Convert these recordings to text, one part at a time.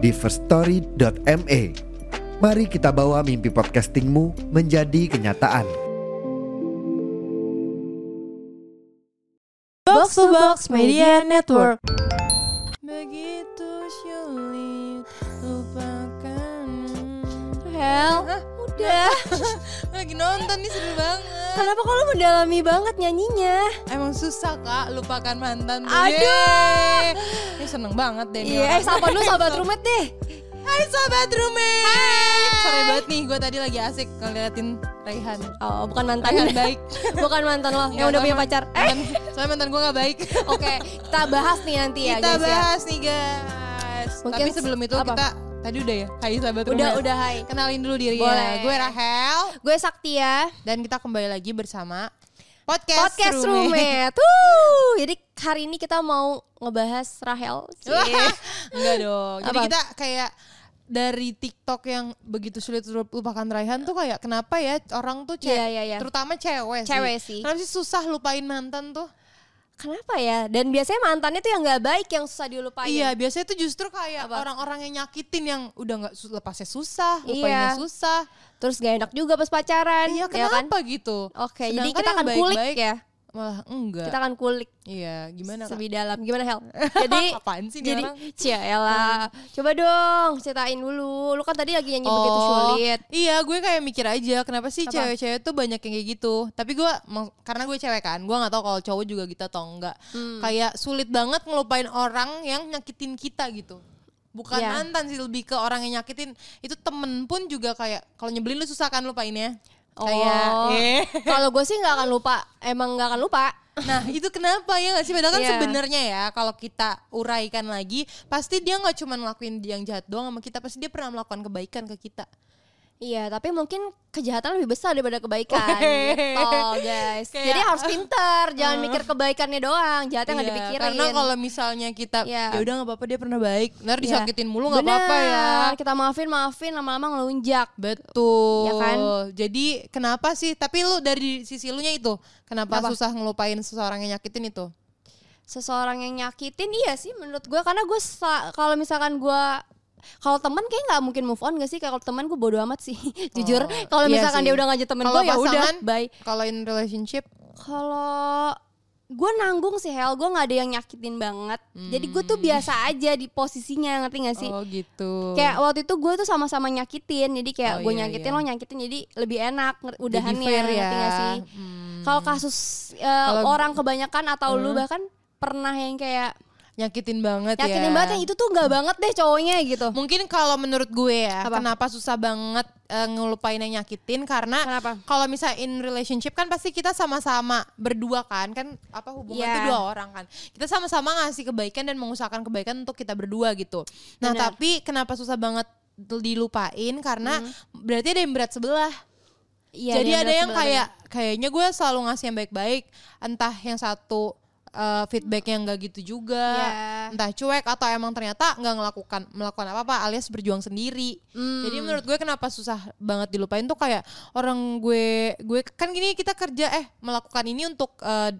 di firststory.me. Mari kita bawa mimpi podcastingmu menjadi kenyataan. Box to Box Media Network. Begitu sulit lupakan. Hel, udah. Lagi nonton nih seru banget. Kenapa kalau mendalami banget nyanyinya? Emang susah kak lupakan mantan. Aduh. Ini seneng banget deh. Iya, eh sapa dulu sahabat roommate deh. Hai sobat roommate. Sore banget nih gue tadi lagi asik ngeliatin Raihan. Oh, bukan mantan. Raihan baik. bukan mantan lo yang udah punya pacar. Eh, mantan- Soalnya mantan gue gak baik. oke, kita bahas nih nanti ya kita guys ya. bahas nih guys. Mungkin Tapi sebelum itu apa? kita tadi udah ya. Hai sobat Udah, roommate. udah hai. Kenalin dulu diri Boleh. ya. Gue Rahel. Gue Saktia, Dan kita kembali lagi bersama podcast, podcast roommate. roommate. Wuh, jadi hari ini kita mau ngebahas Rahel. Enggak dong. Jadi Apa? kita kayak dari TikTok yang begitu sulit lupakan Raihan tuh kayak kenapa ya orang tuh cewek, Iya, iya, iya. terutama cewek, Cewek sih. Kenapa sih susah lupain mantan tuh? Kenapa ya? Dan biasanya mantannya tuh yang nggak baik yang susah dilupain. Iya, biasanya tuh justru kayak orang-orang yang nyakitin yang udah nggak lepasnya susah, Iya. lupainnya susah. Terus gak enak juga pas pacaran. Iya, ya kan? kenapa gitu? Oke, jadi Sedangkan kita yang akan kulik baik-baik ya. Malah enggak. Kita akan kulik Iya, gimana lebih dalam. Gimana Hel? Jadi Apaan sih jadi orang? Ciela, coba dong ceritain dulu. Lu kan tadi lagi nyanyi begitu sulit. Iya, gue kayak mikir aja kenapa sih cewek-cewek tuh banyak yang kayak gitu. Tapi gue karena gue cewek kan, gue nggak tahu kalau cowok juga gitu atau enggak. Hmm. Kayak sulit banget ngelupain orang yang nyakitin kita gitu. Bukan Iya. mantan sih lebih ke orang yang nyakitin. Itu temen pun juga kayak kalau nyebelin lu susah kan lupainnya. Kayak Oh. eh. Kalau gue sih nggak akan lupa, emang nggak akan lupa. Nah itu kenapa ya nggak sih? Padahal kan Iya. sebenarnya ya kalau kita uraikan lagi, pasti dia nggak cuma ngelakuin yang jahat doang sama kita, pasti dia pernah melakukan kebaikan ke kita. Iya, tapi mungkin kejahatan lebih besar daripada kebaikan gitu, guys. Kayak- Jadi harus pinter, jangan mikir kebaikannya doang, jahatnya nggak Iya, dipikirin. Karena kalau misalnya kita Iya. ya udah nggak apa-apa dia pernah baik, ntar Iya. disakitin mulu nggak apa-apa ya. Kita maafin, maafin, lama-lama ngelunjak. Betul. Ya kan? Jadi kenapa sih? Tapi lu dari sisi lu nya itu, kenapa Apa? susah ngelupain seseorang yang nyakitin itu? seseorang yang nyakitin iya sih menurut gue karena gue kalau misalkan gue kalau teman kayak nggak mungkin move on gak sih kalau teman gue bodo amat sih jujur kalau iya misalkan sih. dia udah ngajak temen gue ya udah bye Kalau in relationship, kalau gue nanggung sih Hel gue nggak ada yang nyakitin banget jadi gue tuh biasa aja di posisinya ngerti gak sih oh gitu. kayak waktu itu gue tuh sama-sama nyakitin jadi kayak Oh, gue iya, nyakitin iya. lo nyakitin jadi lebih enak udahannya ya. ngerti gak sih Hmm. kalau kasus eh, Kalau- Hmm. orang kebanyakan atau lu bahkan pernah yang kayak nyakitin banget ya. yakinin banget yang itu tuh nggak banget deh cowoknya gitu Mungkin kalau menurut gue ya, Apa? kenapa susah banget eh, ngelupain yang nyakitin karena kalau misalnya in relationship kan pasti kita sama-sama berdua kan, kan apa hubungan Iya. itu dua orang kan. Kita sama-sama ngasih kebaikan dan mengusahakan kebaikan untuk kita berdua gitu. Nah, Benar. tapi kenapa susah banget dilupain karena berarti ada yang berat sebelah. Hmm. Iya, Jadi ada yang sebelah kayak kayaknya gue selalu ngasih yang baik-baik, entah yang satu eh, feedback yang enggak gitu juga, Iya. entah cuek atau emang ternyata nggak ngelakukan melakukan apa-apa alias berjuang sendiri. Hmm. Jadi menurut gue kenapa susah banget dilupain tuh kayak orang gue gue kan gini kita kerja eh melakukan ini untuk eh,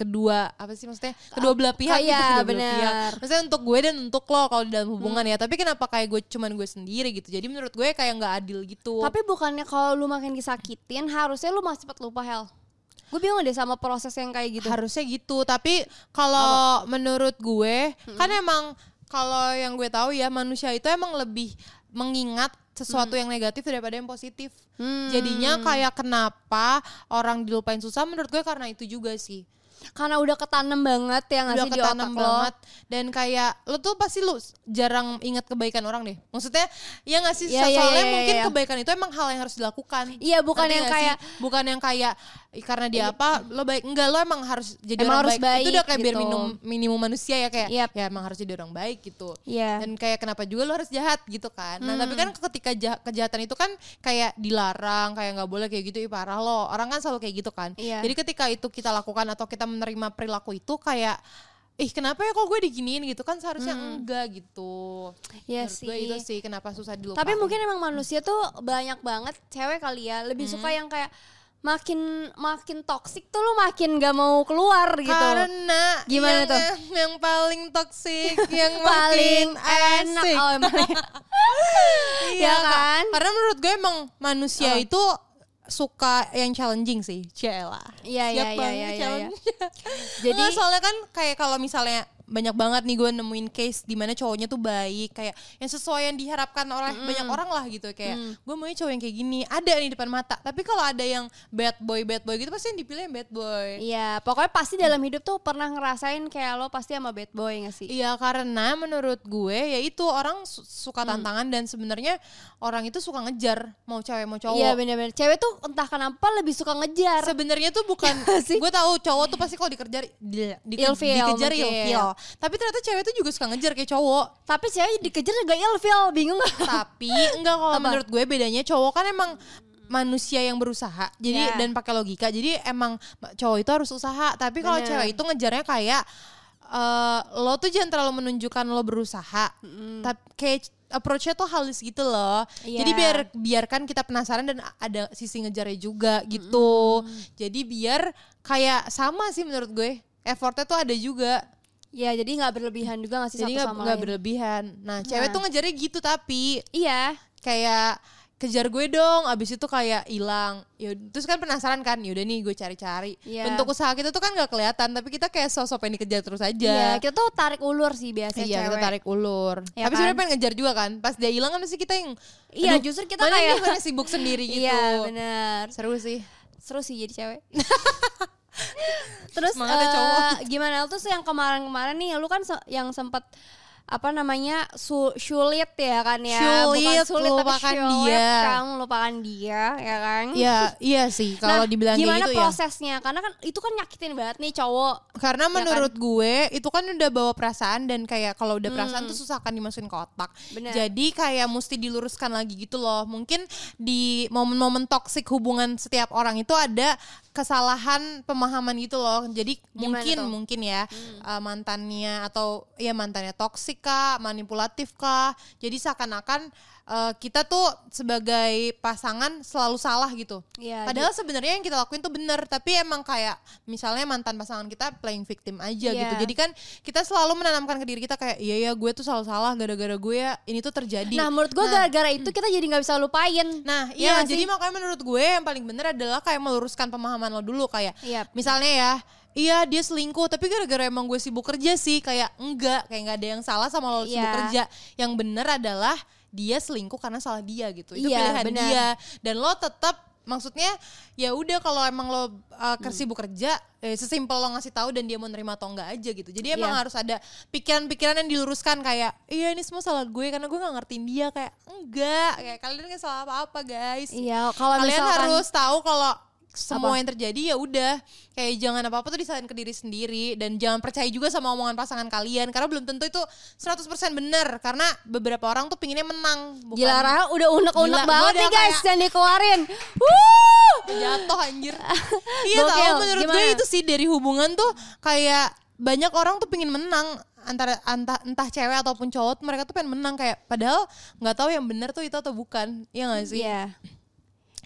kedua apa sih maksudnya kedua belah pihak iya, gitu kedua belah pihak. Maksudnya untuk gue dan untuk lo kalau di dalam hubungan ya. Tapi kenapa kayak gue cuman gue sendiri gitu. Jadi menurut gue kayak nggak adil gitu. Tapi bukannya kalau lu makin disakitin harusnya lu masih cepat lupa Hel. Gue bingung deh sama proses yang kayak gitu. harusnya gitu tapi kalau menurut gue kan emang kalau yang gue tahu ya manusia itu emang lebih mengingat sesuatu yang negatif daripada yang positif Hmm. jadinya kayak kenapa orang dilupain susah menurut gue karena itu juga sih Karena udah ketanam banget ya nggak udah sih di otak lo. banget dan kayak lo tuh pasti lu jarang ingat kebaikan orang deh maksudnya ya nggak sih Iya, iya, soalnya iya, mungkin iya. kebaikan itu emang hal yang harus dilakukan Iya, bukan Ngerti yang sih? kayak- bukan yang kayak "Ih, karena dia apa lo baik enggak lo emang harus jadi Emang orang harus baik. itu udah baik kayak biar gitu. minum minimum manusia ya kayak Yap. ya emang harus jadi orang baik gitu Iya. dan kayak kenapa juga lo harus jahat gitu kan nah tapi Hmm. kan ketika jah- kejahatan itu kan kayak dilarang kayak nggak boleh kayak gitu ih parah lo orang kan selalu kayak gitu kan Iya. jadi ketika itu kita lakukan atau kita menerima perilaku itu kayak ih kenapa ya kok gue diginiin gitu kan seharusnya enggak gitu Iya Menurut gue sih. itu sih kenapa susah dilupain Tapi mungkin emang manusia tuh banyak banget cewek kali ya lebih suka Hmm. yang kayak makin makin toksik tuh lu makin gak mau keluar gitu. Karena Gimana yang, tuh? Yang paling toksik, yang paling enak asik. oh emang Iya Ya kan? Karena menurut gue emang manusia Oh. itu suka yang challenging sih, Cela. Iya, iya, iya, iya, iya, iya. Jadi Jadi- soalnya kan kayak kalau misalnya banyak banget nih gue nemuin case di mana cowoknya tuh baik kayak yang sesuai yang diharapkan oleh banyak orang lah gitu kayak gue maunya cowok yang kayak gini ada nih depan mata tapi kalau ada yang bad boy bad boy gitu pasti yang dipilih yang bad boy Iya, pokoknya pasti dalam hidup tuh pernah ngerasain kayak lo pasti sama bad boy gak sih? Iya karena menurut gue ya itu orang su- suka tantangan dan sebenarnya orang itu suka ngejar mau cewek mau cowok. Iya bener-bener. Cewek tuh entah kenapa lebih suka ngejar. Sebenarnya tuh bukan Sih. gue tahu cowok tuh pasti kalau dikejar di, di- Ilfeel dikejar ilfeel. Tapi ternyata cewek tuh juga suka ngejar kayak cowok. Tapi cewek dikejar juga ilfil, bingung gak? Tapi enggak kalau menurut gue bedanya cowok kan emang manusia yang berusaha. Jadi Iya. dan pakai logika. Jadi emang cowok itu harus usaha. Tapi kalau cewek itu ngejarnya kayak eh, lo tuh jangan terlalu menunjukkan lo berusaha. Tapi kayak approach-nya tuh halus gitu loh. Iya. Jadi biar biarkan kita penasaran dan ada sisi ngejarnya juga gitu. Jadi biar kayak sama sih menurut gue. Effortnya tuh ada juga. Iya, jadi nggak berlebihan juga gak sih Jadi satu nggak sama nggak lain? berlebihan. Nah, cewek Nah. tuh ngejarnya gitu tapi Iya. kayak kejar gue dong abis itu kayak hilang ya terus kan penasaran kan yaudah nih gue cari-cari Iya. bentuk usaha kita tuh kan nggak kelihatan tapi kita kayak sosok pengen dikejar terus aja Iya, kita tuh tarik ulur sih biasanya Iya, kita cewek. tarik ulur Ya tapi kan? sebenarnya pengen ngejar juga kan pas dia hilang kan pasti kita yang Iya, justru kita mana kayak- nih mana sibuk sendiri gitu Iya, bener. seru sih Seru sih jadi cewek. Terus Semangat ya, cowok. gimana terus yang kemarin-kemarin nih lu kan se- yang sempat apa namanya su sulit ya kan ya Sulit, bukan sulit lupakan tapi sulit dia. kamu lupakan dia ya kan Iya, iya sih kalau Nah, dibilang gimana gitu ya. prosesnya karena kan itu kan nyakitin banget nih cowok Karena kan? menurut gue itu kan udah bawa perasaan dan kayak kalau udah perasaan tuh susah kan dimasukin ke otak. Hmm. Bener. Jadi kayak mesti diluruskan lagi gitu loh. Mungkin di momen-momen toksik hubungan setiap orang itu ada kesalahan pemahaman gitu loh. Jadi Gimana mungkin tuh? Hmm. mungkin ya uh, mantannya atau ya mantannya toksik kah, manipulatif kah. Jadi seakan-akan uh, kita tuh sebagai pasangan selalu salah gitu. Iya, Padahal sebenarnya yang kita lakuin tuh bener, tapi emang kayak misalnya mantan pasangan kita playing victim aja Iya. gitu. Jadi kan kita selalu menanamkan ke diri kita kayak iya ya gue tuh selalu salah gara-gara gue ya ini tuh terjadi. nah menurut gue gara-gara itu kita jadi nggak bisa lupain Nah, Iya iya, nggak jadi makanya menurut gue yang paling bener adalah kayak meluruskan pemahaman lo dulu kayak Iya. misalnya ya Iya dia selingkuh tapi gara-gara emang gue sibuk kerja sih kayak enggak kayak nggak ada yang salah sama lo sibuk Iya. kerja. Yang bener adalah dia selingkuh karena salah dia gitu. Itu Iya, pilihan benar. dia. Dan lo tetap maksudnya ya udah kalau emang lo uh, sibuk kerja eh, sesimpel lo ngasih tahu dan dia mau nerima atau enggak aja gitu. Jadi emang Iya. harus ada pikiran-pikiran yang diluruskan kayak iya ini semua salah gue karena gue nggak ngertiin dia. Kayak enggak. Kayak kalian nggak salah apa-apa guys. Iya kalau kalian misalkan harus tahu kalau semua Apa? yang terjadi ya udah. Kayak jangan apa apa tuh disalahin ke diri sendiri dan jangan percaya juga sama omongan pasangan kalian karena belum tentu itu 100% bener karena beberapa orang tuh pinginnya menang bukan Gila Rahel udah unek-unek banget nih udah guys kayak- Jangan dikeluarin. Wuh! Jatuh anjir. Iya tau menurut gue gimana? itu sih dari hubungan tuh kayak banyak orang tuh pingin menang antara entah entah cewek ataupun cowok mereka tuh pengen menang kayak padahal nggak tahu yang bener tuh itu atau bukan ya gak sih? Iya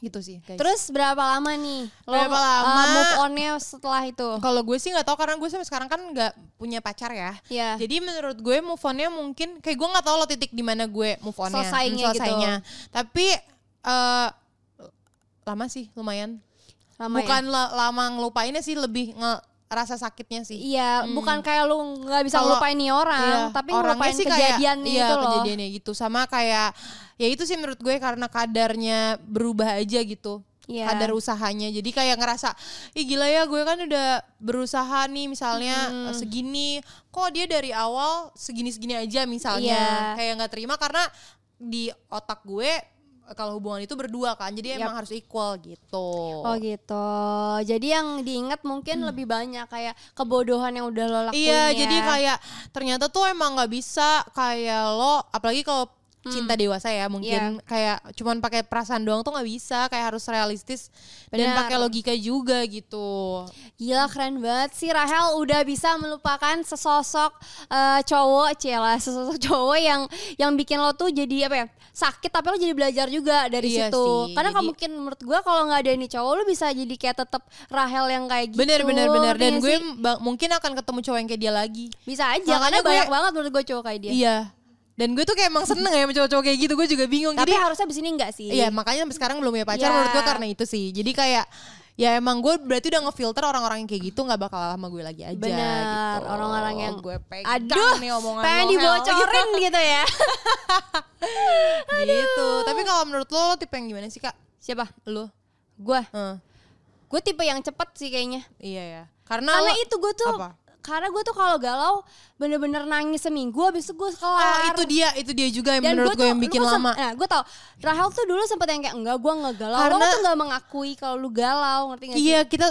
gitu sih guys. Terus berapa lama nih lo, Berapa uh, lama? move onnya setelah itu? Kalau gue sih nggak tahu karena gue sampai sekarang kan nggak punya pacar ya. Iya. Jadi menurut gue move onnya mungkin kayak gue nggak tahu lo titik di mana gue move onnya, Selesainya gitu. Tapi eh lama sih lumayan. Lama Bukan ya? la- lama ngelupainnya sih lebih nge rasa sakitnya sih. Iya, bukan kayak lu nggak bisa Kalau- ngelupain nih orang, Iya, tapi orangnya ngelupain sih kayak- kejadiannya iya, itu loh. kejadiannya gitu sama kayak ya itu sih menurut gue karena kadarnya berubah aja gitu. Iya. Kadar usahanya. Jadi kayak ngerasa, ih gila ya gue kan udah berusaha nih misalnya Hmm. segini, kok dia dari awal segini-segini aja misalnya. Iya. Kayak nggak terima karena di otak gue kalau hubungan itu berdua kan. Jadi Yap. emang harus equal gitu. Oh gitu. Jadi yang diingat mungkin lebih banyak kayak kebodohan yang udah lo lakuin Iya, ya. jadi kayak ternyata tuh emang nggak bisa kayak lo, apalagi kalau cinta dewasa ya mungkin kayak cuman pakai perasaan doang tuh nggak bisa, kayak harus realistis dan Benar. pakai logika juga gitu. Gila keren banget sih Rahel udah bisa melupakan sesosok eh, cowok Cila sesosok cowok yang yang bikin lo tuh jadi apa ya sakit tapi lo jadi belajar juga dari Iya situ sih, karena jadi- kalau mungkin menurut gue kalau nggak ada ini cowok lo bisa jadi kayak tetap Rahel yang kayak gitu Bener bener bener dan nggak gue mungkin akan ketemu cowok yang kayak dia lagi. bisa aja Makanya karena gue- banyak banget menurut gue cowok kayak dia Iya. Dan gue tuh kayak emang seneng ya sama cowok-cowok kayak gitu, gue juga bingung. tapi Jadi harusnya abis ini enggak sih Iya makanya sampai sekarang belum punya pacar Iya. menurut gue karena itu sih. Jadi kayak ya emang gue berarti udah ngefilter orang-orang yang kayak gitu nggak bakal sama gue lagi aja Benar, gitu. orang-orang yang gue pegang aduh nih omongan pengen lo, dibocorin gitu ya gitu. Tapi kalau menurut lo, lo tipe yang gimana sih kak? siapa Lo? gue Heeh. gue tipe yang cepet sih kayaknya iya ya. Karena, karena lo- itu gue tuh apa? Karena gue tuh kalau galau bener-bener nangis seminggu habis itu gue Oh kelar. itu dia, itu dia juga yang dan menurut gua gue yang bikin lama. nah gue tau. Rahel tuh dulu sempet yang kayak enggak gue nggak galau lo Karena- tuh nggak mengakui kalau lu galau ngerti gak sih? Iya kita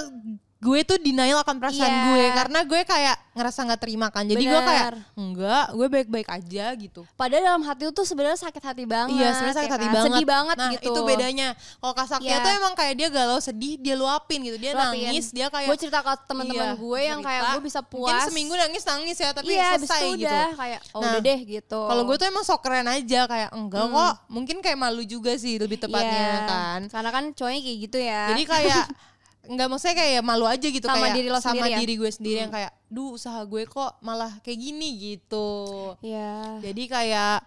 gue tuh denial akan perasaan Iya. gue karena gue kayak ngerasa nggak terima kan. Jadi gue kayak Bener. enggak, gue baik-baik aja gitu. padahal dalam hati tuh sebenarnya sakit hati banget Iya sebenarnya sakit ya hati kan? banget. sedih banget nah, gitu itu bedanya. Kalau Kak Saktia Iya. tuh emang kayak dia galau sedih, dia luapin gitu. Dia Luapin. nangis, dia kayak gue cerita ke teman-teman Iya, gue yang kayak cerita. gue bisa puas Mungkin seminggu nangis nangis ya, tapi habis selesai itu gitu. udah kayak oh Nah, udah deh gitu Kalau gue tuh emang sok keren aja kayak enggak kok. Mungkin kayak malu juga sih lebih tepatnya Iya. kan. karena kan cowoknya kayak gitu ya Jadi kayak nggak maksudnya kayak malu aja gitu Sama kayak diri lo sama sendiri ya? diri gue sendiri yang kayak duh usaha gue kok malah kayak gini gitu. Iya. Jadi kayak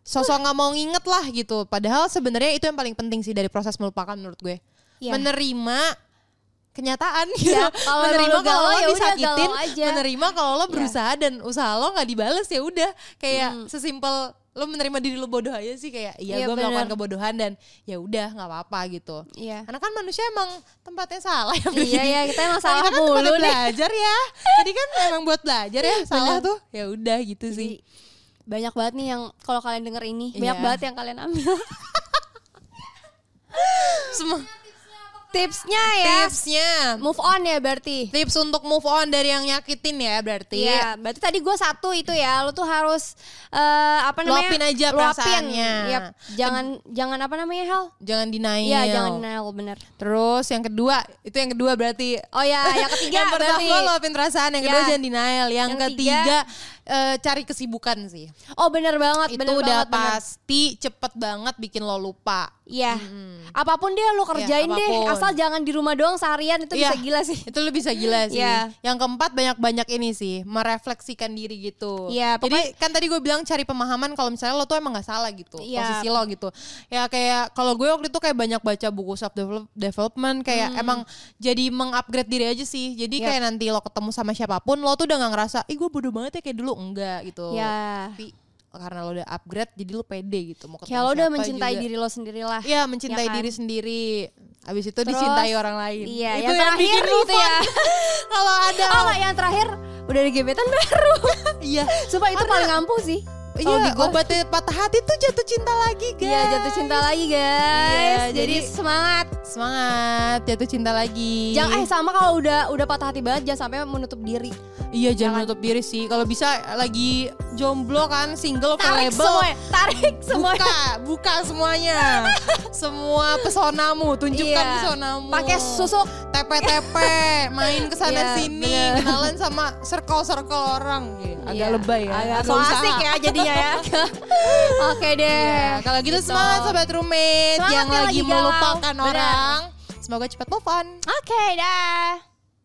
sosok nggak mau nginget lah gitu. Padahal sebenarnya itu yang paling penting sih dari proses melupakan menurut gue. Iya. Menerima kenyataan gitu. Iya, kalau menerima kalau lo ya disakitin, aja. menerima kalau lo Iya. berusaha dan usaha lo nggak dibales ya udah. Kayak Hmm. sesimpel lo menerima diri lo bodoh aja sih kayak iya Iya, gue melakukan kebodohan dan ya udah nggak apa-apa gitu. Iya. Karena kan manusia emang tempatnya salah ya. Iya, iya, kita emang salah kita kan mulu belajar ya. Tadi kan emang buat belajar ya salah Bener. tuh. Ya udah gitu sih. Jadi, banyak banget nih yang kalau kalian denger ini banyak Iya. banget yang kalian ambil Semua tipsnya ya tipsnya. move on ya berarti Tips untuk move on dari yang nyakitin ya berarti. Iya, berarti tadi gue satu itu ya, lu tuh harus eh, apa namanya? Luapin aja perasaannya. Yap, jangan jangan apa namanya Hel? Jangan denial. Iya, jangan denial bener. Terus yang kedua, itu yang kedua berarti Oh ya, yang ketiga yang pertama berarti. luapin perasaan, yang kedua Ya. jangan denial, yang, Yang ketiga eh, cari kesibukan sih. Oh bener banget, itu bener udah banget, bener. pasti cepet banget bikin lo lupa. Iya. Apa pun dia lu kerjain deh, apa pun. asal jangan di rumah doang seharian itu bisa Iya, gila sih. Itu lo bisa gila sih. Iya. Yang keempat banyak-banyak ini sih, merefleksikan diri gitu. Iya, Jadi kan tadi gue bilang cari pemahaman kalau misalnya lo tuh emang nggak salah gitu, Iya. posisi lo gitu. Ya kayak kalau gue waktu itu kayak banyak baca buku self development, kayak emang jadi mengupgrade diri aja sih. Jadi Hmm. Yap. kayak nanti lo ketemu sama siapa pun, lo tuh udah nggak ngerasa, ih gue bodoh banget ya kayak dulu enggak gitu. Iya. Tapi karena lo udah upgrade, jadi lo pede gitu mau ketemu Kayak lo udah mencintai juga. diri lo sendiri lah. Iya mencintai Ya kan? diri sendiri. Abis itu Terus, dicintai orang lain. Iya, itu yang terakhir bikin gitu ya. Kalau ada Oh yang terakhir udah ada gebetan baru. iya. Sumpah itu paling ampuh sih. Kalau Iya, di gua- obat patah hati tuh jatuh cinta lagi, guys. Iya jatuh cinta lagi guys. Iya, jadi, jadi- semangat. Semangat, jatuh cinta lagi. Jangan eh sama kalau udah udah patah hati banget jangan sampai menutup diri. Iya, jangan jangan. menutup diri sih. Kalau bisa lagi jomblo kan, single Tarik available. semuanya, tarik semuanya. Buka, buka semuanya. Semua pesonamu, tunjukkan Iya. pesonamu. Pakai susuk. TP-TP, main ke sana Iya, sini, bener. kenalan sama circle-circle orang. Iya, agak lebay ya. Agak agak so usaha. asik ya jadinya ya. Oke deh. Iya, kalau gitu, Gitu. semangat sobat roommate Semangat yang yang lagi galau. melupakan Bener. orang. Semoga cepat move on. Oke dah.